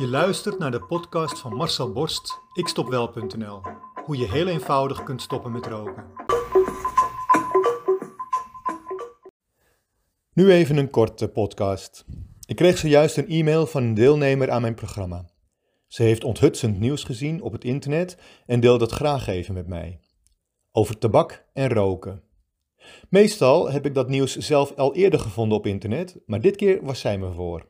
Je luistert naar de podcast van Marcel Borst, ikstopwel.nl. Hoe je heel eenvoudig kunt stoppen met roken. Nu even een korte podcast. Ik kreeg zojuist een e-mail van een deelnemer aan mijn programma. Ze heeft onthutsend nieuws gezien op het internet en deelt dat graag even met mij. Over tabak en roken. Meestal heb ik dat nieuws zelf al eerder gevonden op internet, maar dit keer was zij me voor.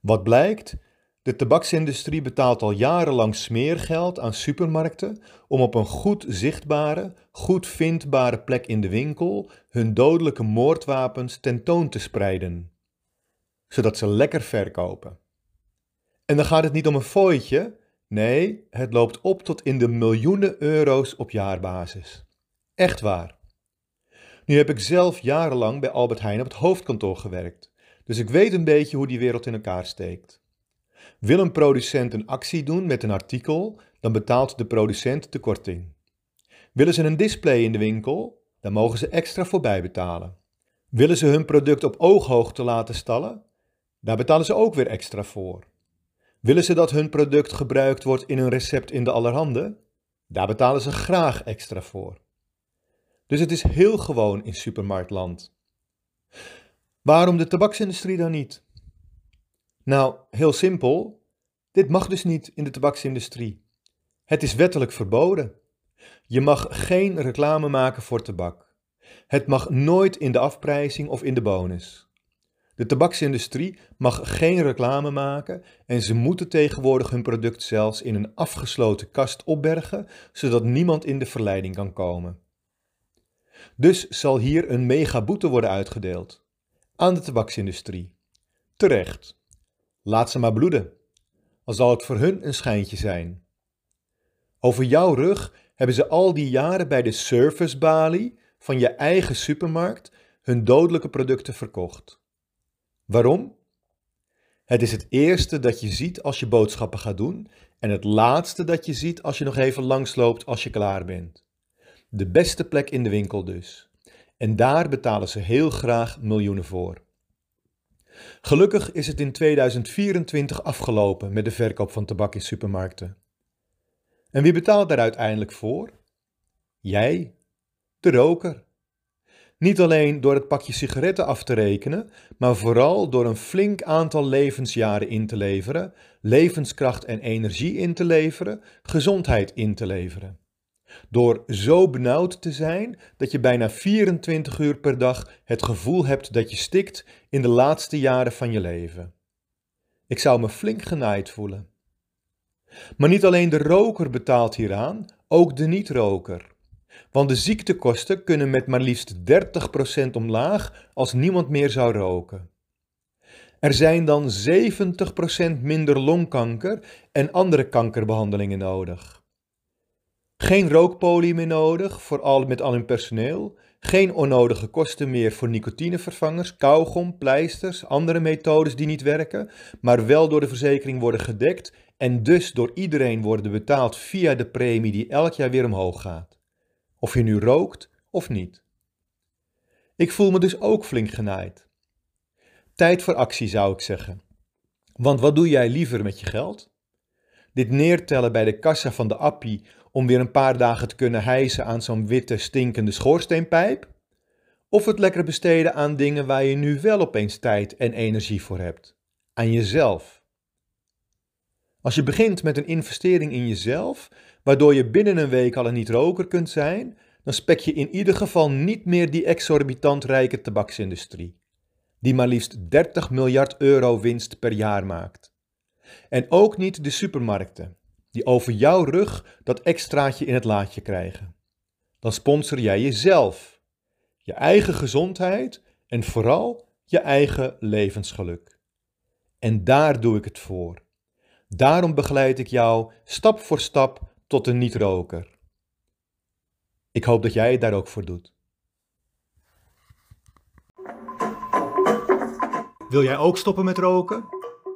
Wat blijkt? De tabaksindustrie betaalt al jarenlang smeergeld aan supermarkten om op een goed zichtbare, goed vindbare plek in de winkel hun dodelijke moordwapens tentoon te spreiden, zodat ze lekker verkopen. En dan gaat het niet om een fooitje, nee, het loopt op tot in de miljoenen euro's op jaarbasis. Echt waar. Nu heb ik zelf jarenlang bij Albert Heijn op het hoofdkantoor gewerkt, dus ik weet een beetje hoe die wereld in elkaar steekt. Wil een producent een actie doen met een artikel, dan betaalt de producent de korting. Willen ze een display in de winkel, dan mogen ze extra voorbij betalen. Willen ze hun product op ooghoogte laten stallen, daar betalen ze ook weer extra voor. Willen ze dat hun product gebruikt wordt in een recept in de allerhande, daar betalen ze graag extra voor. Dus het is heel gewoon in supermarktland. Waarom de tabaksindustrie dan niet? Nou, heel simpel. Dit mag dus niet in de tabaksindustrie. Het is wettelijk verboden. Je mag geen reclame maken voor tabak. Het mag nooit in de afprijzing of in de bonus. De tabaksindustrie mag geen reclame maken en ze moeten tegenwoordig hun product zelfs in een afgesloten kast opbergen, zodat niemand in de verleiding kan komen. Dus zal hier een megaboete worden uitgedeeld aan de tabaksindustrie. Terecht. Laat ze maar bloeden, al zal het voor hun een schijntje zijn. Over jouw rug hebben ze al die jaren bij de servicebalie van je eigen supermarkt hun dodelijke producten verkocht. Waarom? Het is het eerste dat je ziet als je boodschappen gaat doen en het laatste dat je ziet als je nog even langsloopt als je klaar bent. De beste plek in de winkel dus. En daar betalen ze heel graag miljoenen voor. Gelukkig is het in 2024 afgelopen met de verkoop van tabak in supermarkten. En wie betaalt daar uiteindelijk voor? Jij, de roker. Niet alleen door het pakje sigaretten af te rekenen, maar vooral door een flink aantal levensjaren in te leveren, levenskracht en energie in te leveren, gezondheid in te leveren. Door zo benauwd te zijn dat je bijna 24 uur per dag het gevoel hebt dat je stikt in de laatste jaren van je leven. Ik zou me flink genaaid voelen. Maar niet alleen de roker betaalt hieraan, ook de niet-roker. Want de ziektekosten kunnen met maar liefst 30% omlaag als niemand meer zou roken. Er zijn dan 70% minder longkanker en andere kankerbehandelingen nodig. Geen rookpolie meer nodig, vooral met al hun personeel. Geen onnodige kosten meer voor nicotinevervangers, kauwgom, pleisters, andere methodes die niet werken, maar wel door de verzekering worden gedekt en dus door iedereen worden betaald via de premie die elk jaar weer omhoog gaat. Of je nu rookt of niet. Ik voel me dus ook flink genaaid. Tijd voor actie zou ik zeggen. Want wat doe jij liever met je geld? Dit neertellen bij de kassa van de appie om weer een paar dagen te kunnen hijsen aan zo'n witte, stinkende schoorsteenpijp? Of het lekker besteden aan dingen waar je nu wel opeens tijd en energie voor hebt? Aan jezelf. Als je begint met een investering in jezelf, waardoor je binnen een week al een niet-roker kunt zijn, dan spek je in ieder geval niet meer die exorbitant rijke tabaksindustrie, die maar liefst 30 miljard euro winst per jaar maakt. En ook niet de supermarkten, die over jouw rug dat extraatje in het laadje krijgen. Dan sponsor jij jezelf, je eigen gezondheid en vooral je eigen levensgeluk. En daar doe ik het voor. Daarom begeleid ik jou stap voor stap tot een niet-roker. Ik hoop dat jij het daar ook voor doet. Wil jij ook stoppen met roken?